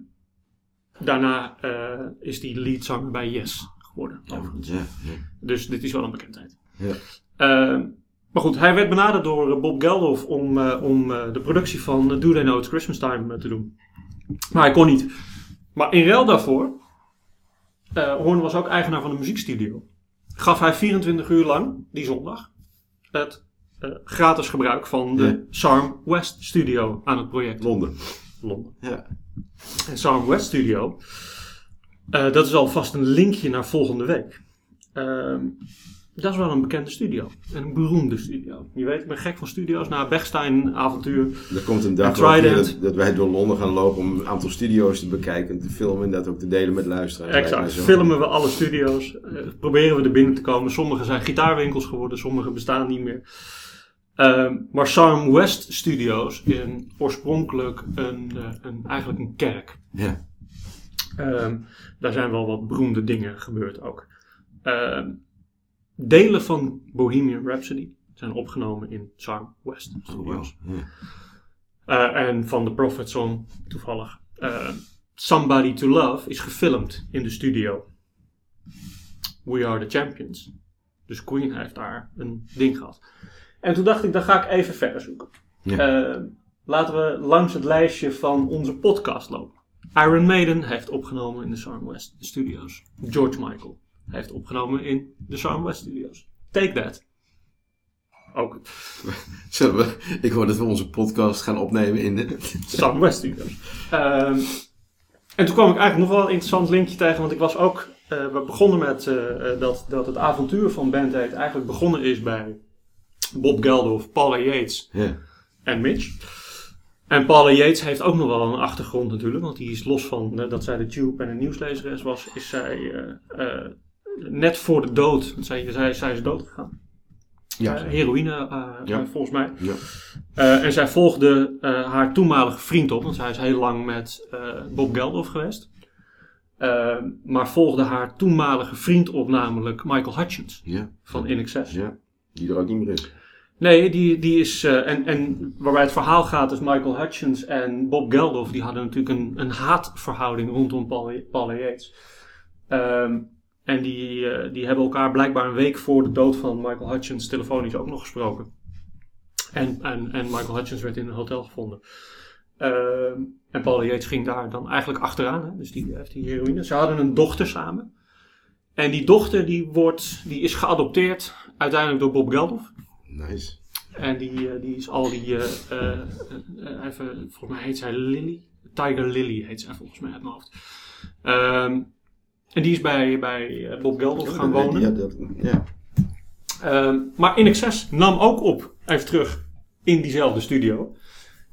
daarna eh, is hij leadzanger bij Yes geworden. overigens. Ja, ja. Dus dit is wel een bekendheid. Ja. Ehm, maar goed, hij werd benaderd door eh, Bob Geldof om, eh, om de productie van Do They Know It's Christmas Time te doen. Maar hij kon niet. Maar in ruil daarvoor, Horn was ook eigenaar van de muziekstudio. Gaf hij 24 uur lang, die zondag, het eh, gratis gebruik van de Ja. Sarm West Studio aan het project. Londen. Londen. Ja. En Sarm West Studio, eh, dat is alvast een linkje naar volgende week. Ehm, dat is wel een bekende studio. En een beroemde studio. Je weet, ik ben gek van studio's. Na Bechstein avontuur. Er komt een dag dat, dat wij door Londen gaan lopen om een aantal studio's te bekijken en te filmen en dat ook te delen met luisteraars. Exact. Filmen we alle studio's. eh, proberen we er binnen te komen. Sommige zijn gitaarwinkels geworden. Sommige bestaan niet meer. Ehm, maar Sarm West Studios is een, oorspronkelijk een, eh, een, eigenlijk een kerk. Ja. Ehm, daar zijn wel wat beroemde dingen gebeurd ook. Ehm, delen van Bohemian Rhapsody zijn opgenomen in Sarm West Oh, Studios. wow. Eh, en van de Prophet Song, toevallig. Somebody to Love is gefilmd in de studio. We Are the Champions. Dus Queen heeft daar een ding gehad. En toen dacht ik, dan ga ik even verder zoeken. Ja. Eh, laten we langs het lijstje van onze podcast lopen. Iron Maiden heeft opgenomen in de Sarm West Studios. George Michael heeft opgenomen in de Sarm West Studios. Take That. Ook [laughs] Zullen we, ik hoor dat we onze podcast gaan opnemen in de... [laughs] Sam West Studios. Ehm, en toen kwam ik eigenlijk nog wel een interessant linkje tegen, want ik was ook, eh, we begonnen met eh, dat, dat het avontuur van Band Aid eigenlijk begonnen is bij Bob Geldof, Paula Yates Ja. en Mitch. En Paula Yates heeft ook nog wel een achtergrond natuurlijk, want die is los van dat zij de Tube en een nieuwslezeres was, is zij eh, eh, net voor de dood, want zij, zij, zij is dood gegaan. Ja. Eh, heroïne Ja. volgens mij. ja. En zij volgde haar toenmalige vriend op, want zij is heel lang met Bob Geldof geweest. Maar volgde haar toenmalige vriend op, namelijk Michael Hutchins Ja. van In Excess. Ja. Die er ook niet meer is. Nee, die, die is. eh, en, en waarbij het verhaal gaat, is Michael Hutchins en Bob Geldof. Die hadden natuurlijk een, een haatverhouding rondom Paul, Yates. Ehm, en die, eh, die hebben elkaar blijkbaar een week voor de dood van Michael Hutchins telefonisch ook nog gesproken. En, en, en Michael Hutchins werd in een hotel gevonden. Ehm, en Paul Yates ging daar dan eigenlijk achteraan. Hè? Dus die heeft die heroïne. Ze hadden een dochter samen. En die dochter die, wordt, die is geadopteerd uiteindelijk door Bob Geldof. Nice. En die, eh, die is al die, eh, eh, even, volgens mij heet zij Lily. Tiger Lily heet zij volgens mij uit mijn hoofd. Ehm, en die is bij, bij Bob Geldof gaan wonen. Ja, dat, ja. Ehm, maar In Excess nam ook op, even terug, in diezelfde studio.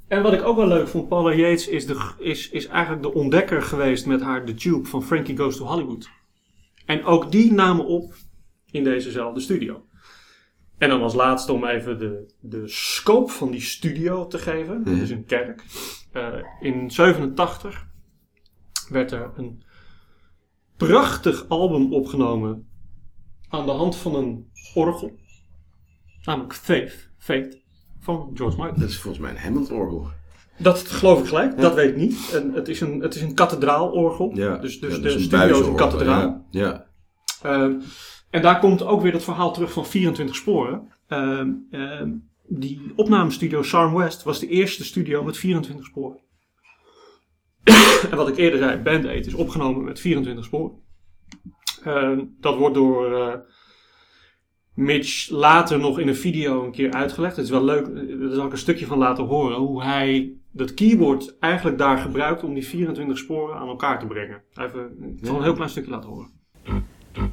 En wat ik ook wel leuk vond, Paula Yates is, de, is, is eigenlijk de ontdekker geweest met haar The Tube van Frankie Goes to Hollywood. En ook die namen op in dezezelfde studio. En dan als laatste om even de, de scope van die studio te geven. Dat is een kerk. Eh, in 87 werd er een prachtig album opgenomen aan de hand van een orgel. Namelijk Faith. Faith van George Michael. Dat is volgens mij een Hammond-orgel. Dat geloof ik gelijk, dat weet ik niet. En het, is een, het is een kathedraalorgel. Ja, Dus, dus ja, de een studio is een kathedraal. Ja, ja. Ehm, en daar komt ook weer dat verhaal terug van 24 sporen. Ehm, ehm, die opnamestudio Sarm West was de eerste studio met 24 sporen. [coughs] en wat ik eerder zei, Band Aid is opgenomen met 24 sporen. Ehm, dat wordt door eh, Mitch later nog in een video een keer uitgelegd. Het is wel leuk, eh, daar zal ik een stukje van laten horen. Hoe hij dat keyboard eigenlijk daar gebruikt om die 24 sporen aan elkaar te brengen. Even, ik zal een heel klein stukje laten horen.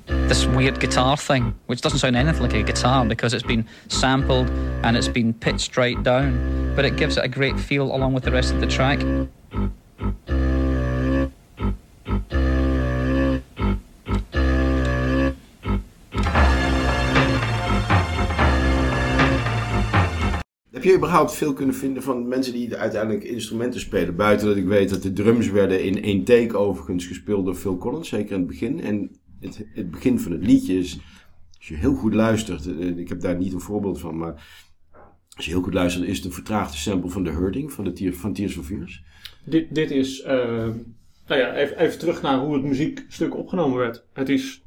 This weird guitar thing, which doesn't sound anything like a guitar because it's been sampled and it's been pitched straight down, but it gives it a great feel along with the rest of the track. Heb je überhaupt veel kunnen vinden van mensen die uiteindelijk instrumenten spelen? Buiten dat ik weet dat de drums werden in één take overigens gespeeld door Phil Collins, zeker in het begin. En het, het begin van het liedje is, als je heel goed luistert, eh, ik heb daar niet een voorbeeld van, maar als je heel goed luistert, is het een vertraagde sample van The Hurting van, de van Tears Fears. Dit, dit is, eh, nou ja, even, even terug naar hoe het muziekstuk opgenomen werd. Het is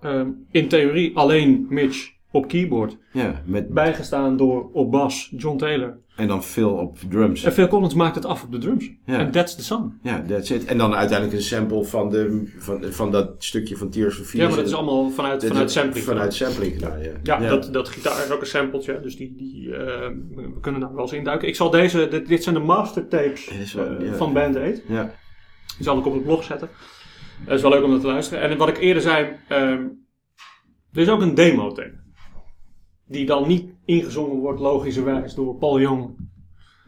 ehm, in theorie alleen Mitch op keyboard, Ja, met, bijgestaan door op bas John Taylor. En dan Phil op drums. En Phil Collins maakt het af op de drums. Ja. En that's the song. Ja, that's it. En dan uiteindelijk een sample van, de, van, van dat stukje van Tears for Fears. Ja, maar dat is allemaal vanuit, vanuit sampling. Vanuit sampling gedaan, ja. Ja, Dat, dat gitaar is ook een sampletje, dus die, die, eh, we kunnen daar wel eens induiken. Ik zal deze, dit, dit zijn de mastertapes wel- eh, ja. van Band Aid. Ja. Die zal ik op het blog zetten. Dat is wel leuk om dat te luisteren. En wat ik eerder zei, ehm, er is ook een demo-tape. Die dan niet ingezongen wordt, logischerwijs, door Paul Young,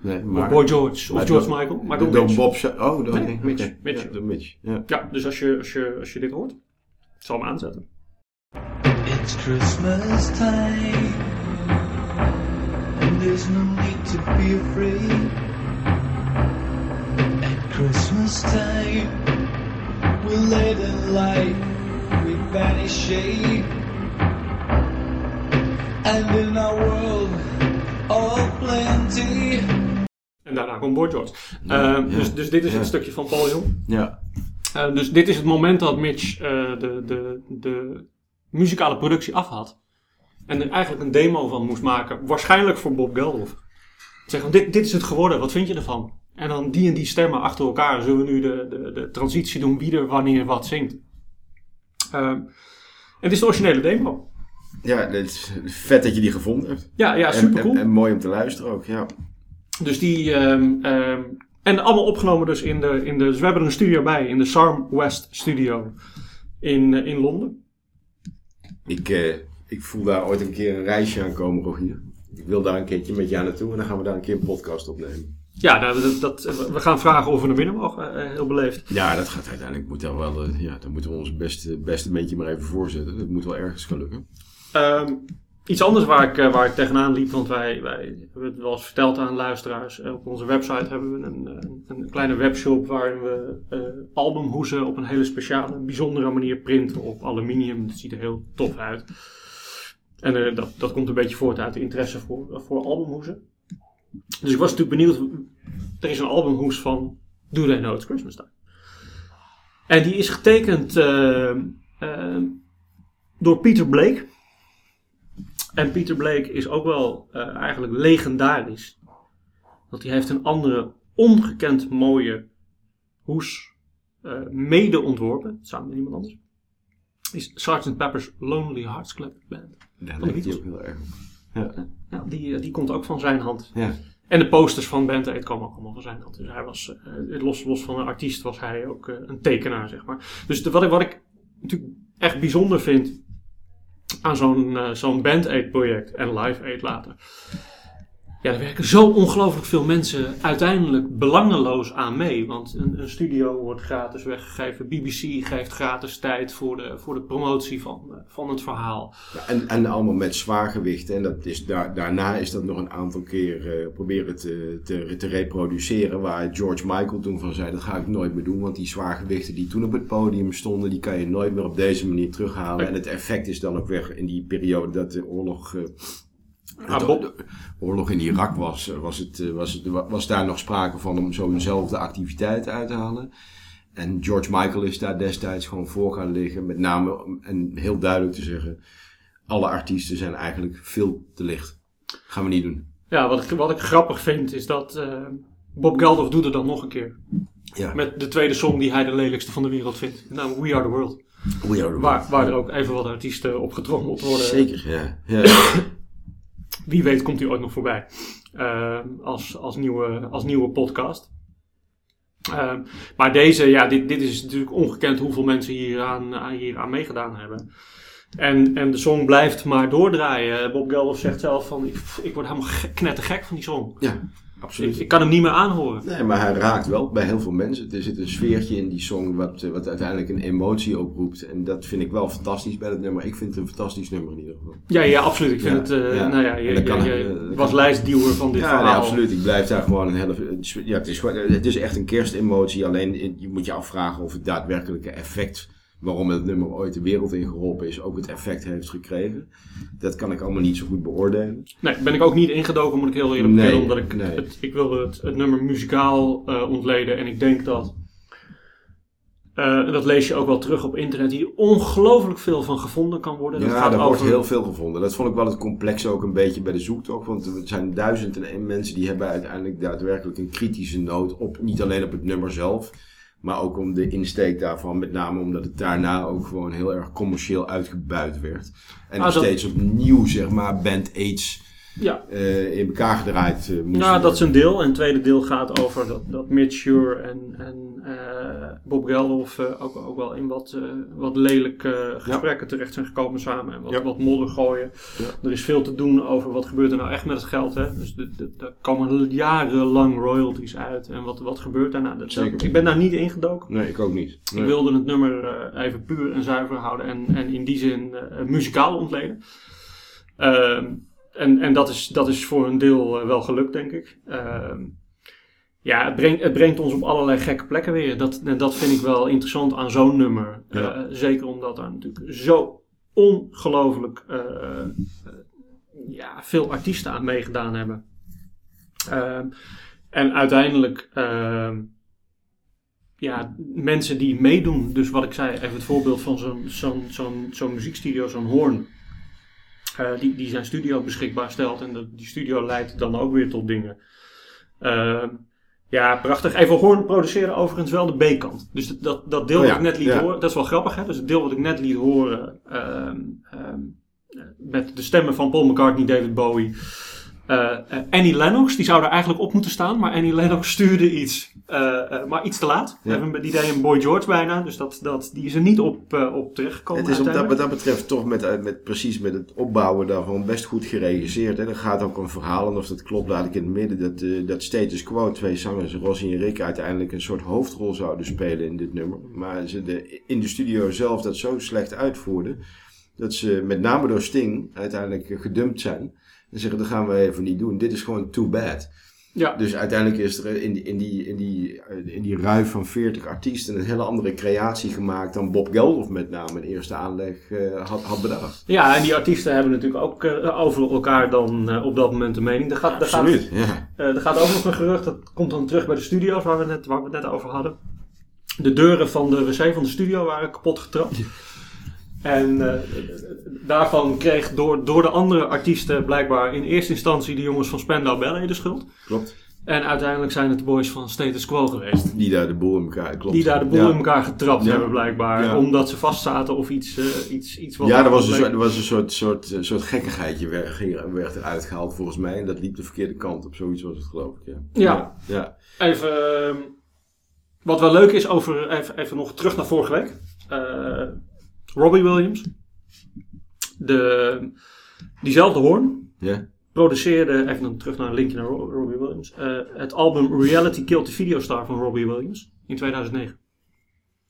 Nee, of maar, Boy George, of George door- Michael, maar door, door Mitch. Bob Oh, door Nee, nee, Mitch, oké. Mitch. Ja, door Mitch. Ja. Ja, dus als je, als, je, als je dit hoort, ik zal hem aanzetten. It's Christmas time, and there's no need to be afraid. At Christmas time, we let in light, we banish shade, and in our world of plenty. En daarna komt Boy George. Ehm, dus, dus dit is ja. het stukje van Paul Young. Ja. Eh, dus dit is het moment dat Mitch eh, de, de, de muzikale productie af had. En er eigenlijk een demo van moest maken. Waarschijnlijk voor Bob Geldof. Zeggen, dit, dit is het geworden, wat vind je ervan? En dan die en die stemmen achter elkaar. Zullen we nu de, de, de transitie doen wie er wanneer wat zingt. Ehm, het is de originele demo. Ja, het is vet dat je die gevonden hebt. Ja, ja super cool. En, en mooi om te luisteren ook, ja. Dus die. ehm, ehm, en allemaal opgenomen dus in de, in de. Dus we hebben er een studio bij, in de Sarm West Studio in, eh, in Londen. Ik, eh, ik voel daar ooit een keer een reisje aan komen, Rogier. Ik wil daar een keertje met jou naartoe en dan gaan we daar een keer een podcast opnemen. Ja, nou, dat, dat, we gaan vragen of we naar binnen mogen. eh, heel beleefd. Ja, dat gaat uiteindelijk moet dan wel. ja, dan moeten we ons beste, beste beetje maar even voorzetten. Dat moet wel ergens gaan lukken. Ehm, iets anders waar ik, eh, waar ik tegenaan liep, want wij, wij hebben het wel eens verteld aan luisteraars. Eh, op onze website hebben we een, eh, kleine webshop waarin we eh, albumhoezen op een hele speciale, bijzondere manier printen op aluminium. Dat ziet er heel tof uit. En dat, dat komt een beetje voort uit de interesse voor, voor albumhoezen. Dus ik was natuurlijk benieuwd. Er is een albumhoes van Do They Know It's Christmas Time. En die is getekend eh, eh, door Peter Blake. En Peter Blake is ook wel eh, eigenlijk legendarisch. Want hij heeft een andere ongekend mooie hoes eh, mede ontworpen. Samen met iemand anders. is Sgt. Pepper's Lonely Hearts Club Band. Hij Beatles. ook heel erg. Ja. Ja, die, eh, die komt ook van zijn hand. ja. En de posters van Band Aid komen ook allemaal van zijn hand. Dus hij was, eh, los, los van een artiest, was hij ook een tekenaar, zeg maar. Dus de, wat, ik, wat ik natuurlijk echt bijzonder vind aan zo'n eh, zo'n Band Aid project en Live Aid later. Ja, er werken zo ongelooflijk veel mensen uiteindelijk belangeloos aan mee. Want een, een studio wordt gratis weggegeven. BBC geeft gratis tijd voor de, voor de promotie van, eh, van het verhaal. Ja, en, en allemaal met zwaargewicht. En dat is daar, daarna is dat nog een aantal keer eh, proberen te, te, te reproduceren. Waar George Michael toen van zei, dat ga ik nooit meer doen. Want die zwaargewichten die toen op het podium stonden, die kan je nooit meer op deze manier terughalen. En het effect is dan ook weg in die periode dat de oorlog... eh, Ah, de- oorlog in Irak was, eh, was, het, eh, was, het, wa- was daar nog sprake van om zo'nzelfde activiteit uit te halen. En George Michael is daar destijds gewoon voor gaan liggen. Met name, en heel duidelijk te zeggen, alle artiesten zijn eigenlijk veel te licht. Gaan we niet doen. Ja, wat ik, wat ik grappig vind is dat eh, Bob Geldof doet het dan nog een keer. Ja, Met de tweede song die hij de lelijkste van de wereld vindt. Namelijk We Are The World. We are the Waar, world. waar er ook even wat artiesten op getrommeld worden. Zeker, ja. ja. [coughs] Wie weet komt hij ooit nog voorbij. Eh, als, als, nieuwe, als nieuwe podcast. Eh, maar deze, ja, dit, dit is natuurlijk ongekend hoeveel mensen hier aan, meegedaan hebben. En, en de song blijft maar doordraaien. Bob Geldof zegt zelf van, ik, ik word helemaal gek, knettergek van die song. ja, absoluut. ik kan hem niet meer aanhoren. Nee, maar hij raakt wel bij heel veel mensen. Er zit een sfeertje in die song wat, eh, wat uiteindelijk een emotie oproept. En dat vind ik wel fantastisch bij het nummer. Ik vind het een fantastisch nummer in ieder geval. Ja, ja, absoluut. Ik vind Ja, het, ja. nou ja, je, dat je, kan- je eh, was lijstduwer van dit ja, nee, verhaal. absoluut. Ik blijf daar gewoon een hele... Ja, het is, het is echt een kerstemotie. Alleen je moet je afvragen of het daadwerkelijke effect... waarom het nummer ooit de wereld ingeholpen is... ook het effect heeft gekregen. Dat kan ik allemaal niet zo goed beoordelen. Nee, ben ik ook niet ingedoken, moet ik heel eerlijk Nee, bekennen. Omdat ik, nee. het, ik wilde het, het nummer muzikaal eh, ontleden. En ik denk dat, en dat lees je ook wel terug op internet, hier ongelooflijk veel van gevonden kan worden. Dat ja, gaat er over, wordt heel veel gevonden. Dat vond ik wel het complex ook een beetje bij de zoektocht. Want er zijn duizend en één mensen die hebben uiteindelijk daadwerkelijk een kritische noot op. Niet alleen op het nummer zelf, maar ook om de insteek daarvan. Met name omdat het daarna ook gewoon heel erg commercieel uitgebuit werd. En Ah, nog dat- steeds opnieuw, zeg maar, Band Aids Ja, eh, in elkaar gedraaid eh, moest nou, dat is een deel. En het tweede deel gaat over dat, dat Mitch Shure en, en eh, Bob Geldof ook, ook wel in wat, wat lelijke gesprekken terecht zijn gekomen samen. En wat, Ja. wat modder gooien. Er is veel te doen over wat gebeurt er nou echt met het geld. Hè? Dus daar komen jarenlang royalties uit. En wat, wat gebeurt daarna? Dat, Zeker. ik ben daar niet ingedoken. Nee, ik ook niet. Nee. Ik wilde het nummer even puur en zuiver houden. En, en in die zin muzikaal ontleden. Ehm, en en dat, is, dat is voor een deel eh, wel gelukt, denk ik. Ehm, ja, het brengt, het brengt ons op allerlei gekke plekken weer. Dat, en dat vind ik wel interessant aan zo'n nummer. Ja. Eh, zeker omdat daar natuurlijk zo ongelooflijk eh, ja, veel artiesten aan meegedaan hebben. Ehm, en uiteindelijk, ehm, ja, mensen die meedoen. Dus wat ik zei, even het voorbeeld van zo'n zo'n zo'n zo'n muziekstudio, zo'n Hoorn. Eh, die, die zijn studio beschikbaar stelt. En die studio leidt dan ook weer tot dingen. Ehm, ja, prachtig. Even Hoorn produceren overigens wel de B-kant. Dus dat, dat, dat deel Oh ja, wat ik net liet ja. horen, dat is wel grappig hè. Dus het deel wat ik net liet horen ehm, ehm, eh, met de stemmen van Paul McCartney, David Bowie. Eh, eh, Annie Lennox, die zou er eigenlijk op moeten staan, maar Annie Lennox stuurde iets, eh, maar iets te laat. Ja. Die deed een Boy George bijna, dus dat, dat, die is er niet op, op terechtgekomen. Het is op dat, wat dat betreft toch met, met, precies met het opbouwen daarvan best goed geregisseerd. Hè. Er gaat ook een verhaal, en of dat klopt laat ik in het midden, dat, dat Status Quo, twee zangers, Rossi en Rick, uiteindelijk een soort hoofdrol zouden spelen in dit nummer. Maar ze de, in de studio zelf dat zo slecht uitvoerden, dat ze met name door Sting uiteindelijk gedumpt zijn. En zeggen, dat gaan we even niet doen. Dit is gewoon too bad. Ja, Dus uiteindelijk is er in die, in die, in die, in die ruif van 40 artiesten een hele andere creatie gemaakt dan Bob Geldof met name in eerste aanleg eh, had, had bedacht. ja, en die artiesten hebben natuurlijk ook eh, over elkaar dan eh, op dat moment een mening. Er gaat, er gaat, Absoluut, ja. Er gaat ook nog een gerucht, dat komt dan terug bij de studio's waar we, net, waar we het net over hadden. De deuren van de wc van de studio waren kapot getrapt. En eh, daarvan kreeg door, door de andere artiesten blijkbaar in eerste instantie de jongens van Spandau Ballet de schuld. Klopt. En uiteindelijk zijn het de boys van Status Quo geweest. Die daar de boel in elkaar klopt. Die daar de boel Ja. in elkaar getrapt Ja. hebben blijkbaar. Ja. Omdat ze vastzaten of iets, eh, iets, iets wat... Ja, er was een soort, er was een soort, soort, eh, soort gekkigheidje werd, werd eruit gehaald volgens mij. En dat liep de verkeerde kant op. Zoiets was het geloof ik. Ja. Ja. ja. Even, ehm, wat wel leuk is, over, even, even nog terug naar vorige week. Eh, Robbie Williams. De, diezelfde hoorn Ja. produceerde, even dan terug naar een linkje naar Ro- Robbie Williams, eh, het album Reality Killed the Video Star van Robbie Williams in 2009.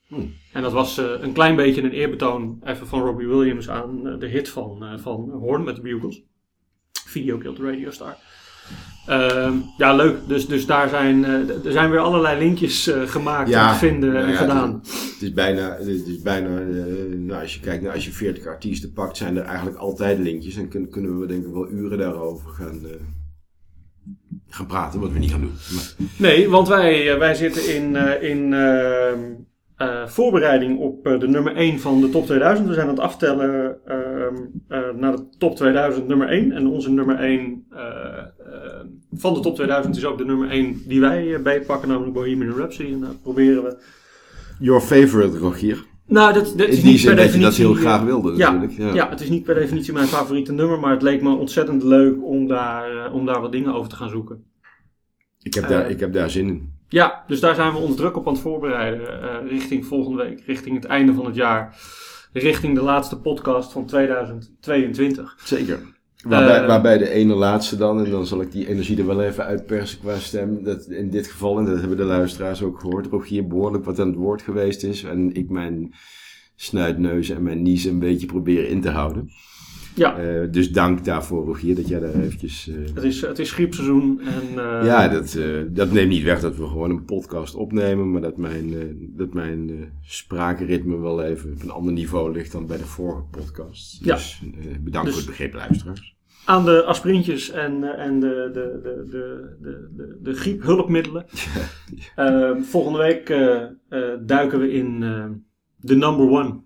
Hmm. En dat was eh, een klein beetje een eerbetoon even van Robbie Williams aan eh, de hit van, van Horn met de Bugles. Video Killed the Radio Star. Ehm, ja, leuk. Dus, dus daar zijn, eh, er zijn weer allerlei linkjes eh, gemaakt Ja, en te vinden nou en ja, gedaan. Het is bijna, het is bijna eh, nou, als je kijkt naar als je 40 artiesten pakt, zijn er eigenlijk altijd linkjes. En kun- kunnen we denk ik wel uren daarover gaan, gaan praten, wat we niet gaan doen. Maar, Nee, want wij, wij zitten in, in ehm, eh, voorbereiding op de nummer 1 van de top 2000. We zijn aan het aftellen ehm, eh, naar de top 2000 nummer 1. En onze nummer 1 eh, eh, van de top 2000 is ook de nummer 1 die wij beetpakken, namelijk Bohemian Rhapsody. En daar proberen we... your favorite, Rogier. Nou, dat, dat is niet per dat je dat definitie... heel graag wilde ja, natuurlijk. Ja. het is niet per definitie mijn favoriete nummer, maar het leek me ontzettend leuk om daar, om daar wat dingen over te gaan zoeken. Ik, heb daar, ik heb daar zin in. Ja, dus daar zijn we ons druk op aan het voorbereiden. richting volgende week, richting het einde van het jaar. Richting de laatste podcast van 2022. Zeker. Waarbij, Eh, waarbij de ene laatste dan, en dan zal ik die energie er wel even uitpersen qua stem. Dat in dit geval, en dat hebben de luisteraars ook gehoord, Rogier behoorlijk wat aan het woord geweest is. En ik mijn snuitneus en mijn nies een beetje proberen in te houden. Ja, Eh, dus dank daarvoor, Rogier, dat jij daar eventjes... eh, het is, het is griepseizoen. En, eh, ja, dat, dat neemt niet weg dat we gewoon een podcast opnemen, maar dat mijn, dat mijn spraakritme wel even op een ander niveau ligt dan bij de vorige podcast. Ja. Dus bedankt Dus- voor het begrip, luisteraars. Aan de aspirintjes en, en de, de, de, de, de, de, de griephulpmiddelen. [laughs] Eh, volgende week duiken we in de number one.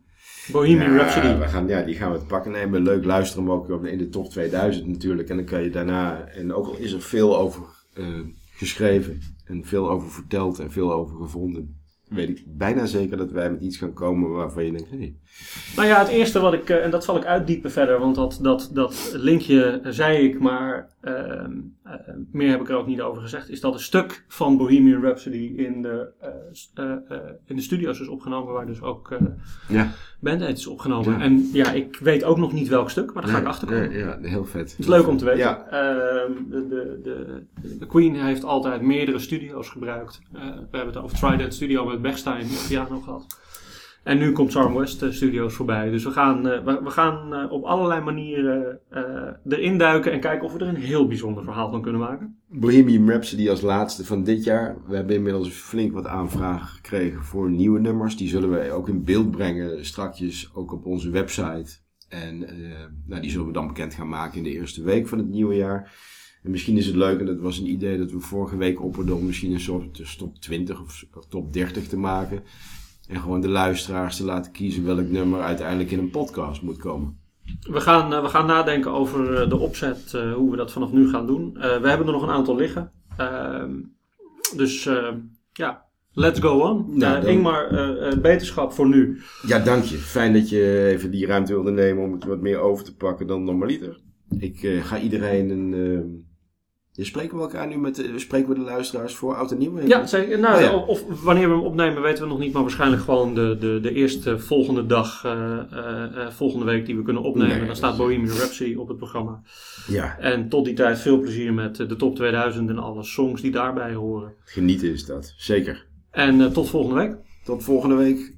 Bohemian Ja, Rhapsody. we gaan, ja, die gaan we het pakken nemen. Leuk luisteren, maar ook op- in de top 2000 natuurlijk. En dan kan je daarna, en ook al is er veel over eh, geschreven en veel over verteld en veel over gevonden, weet ik bijna zeker dat wij met iets gaan komen waarvan je denkt, hé, hey, Nou ja, het eerste wat ik, eh, en dat zal ik uitdiepen verder, want dat, dat, dat linkje eh, zei ik, maar meer heb ik er ook niet over gezegd, is dat een stuk van Bohemian Rhapsody in de, eh, eh, eh, in de studio's is opgenomen, waar dus ook eh ja. Band Aid is opgenomen. Ja. En ja, ik weet ook nog niet welk stuk, maar daar ga ik Nee, achterkomen. nee, ja, heel vet. Het is leuk om te weten. Ja, Ehm, de, de, de, de Queen heeft altijd meerdere studio's gebruikt. Eh, we hebben het over Trident Studio met Bechstein op piano gehad. En nu komt Charm West eh, Studios voorbij. Dus we gaan, eh, we, we gaan eh, op allerlei manieren erin duiken en kijken of we er een heel bijzonder verhaal van kunnen maken. Bohemian Rhapsody als laatste van dit jaar. We hebben inmiddels flink wat aanvragen gekregen voor nieuwe nummers. Die zullen we ook in beeld brengen strakjes, ook op onze website. En nou, die zullen we dan bekend gaan maken in de eerste week van het nieuwe jaar. En misschien is het leuk, en dat was een idee dat we vorige week opperden om misschien een soort top 20 of top 30 te maken. En gewoon de luisteraars te laten kiezen welk nummer uiteindelijk in een podcast moet komen. We gaan, eh, we gaan nadenken over eh, de opzet, eh, hoe we dat vanaf nu gaan doen. We hebben er nog een aantal liggen. Ehm, dus eh, ja, let's go on. Nou, dan- Ingmar, beterschap voor nu. Ja, dank je. Fijn dat je even die ruimte wilde nemen om het wat meer over te pakken dan normaliter. Ik ga iedereen een. Ja, spreken we elkaar nu met. de- spreken we de luisteraars voor oud en nieuw? Ja, zeker. Nou, Oh ja. Of, wanneer we hem opnemen weten we nog niet, maar waarschijnlijk gewoon de, de, de eerste volgende dag, eh, eh, eh, volgende week die we kunnen opnemen. Nee, Dan staat Bohemian Rhapsody op het programma. Ja, En tot die tijd veel plezier met eh, de top 2000 en alle songs die daarbij horen. genieten is dat. Zeker. En eh, tot volgende week. Tot volgende week.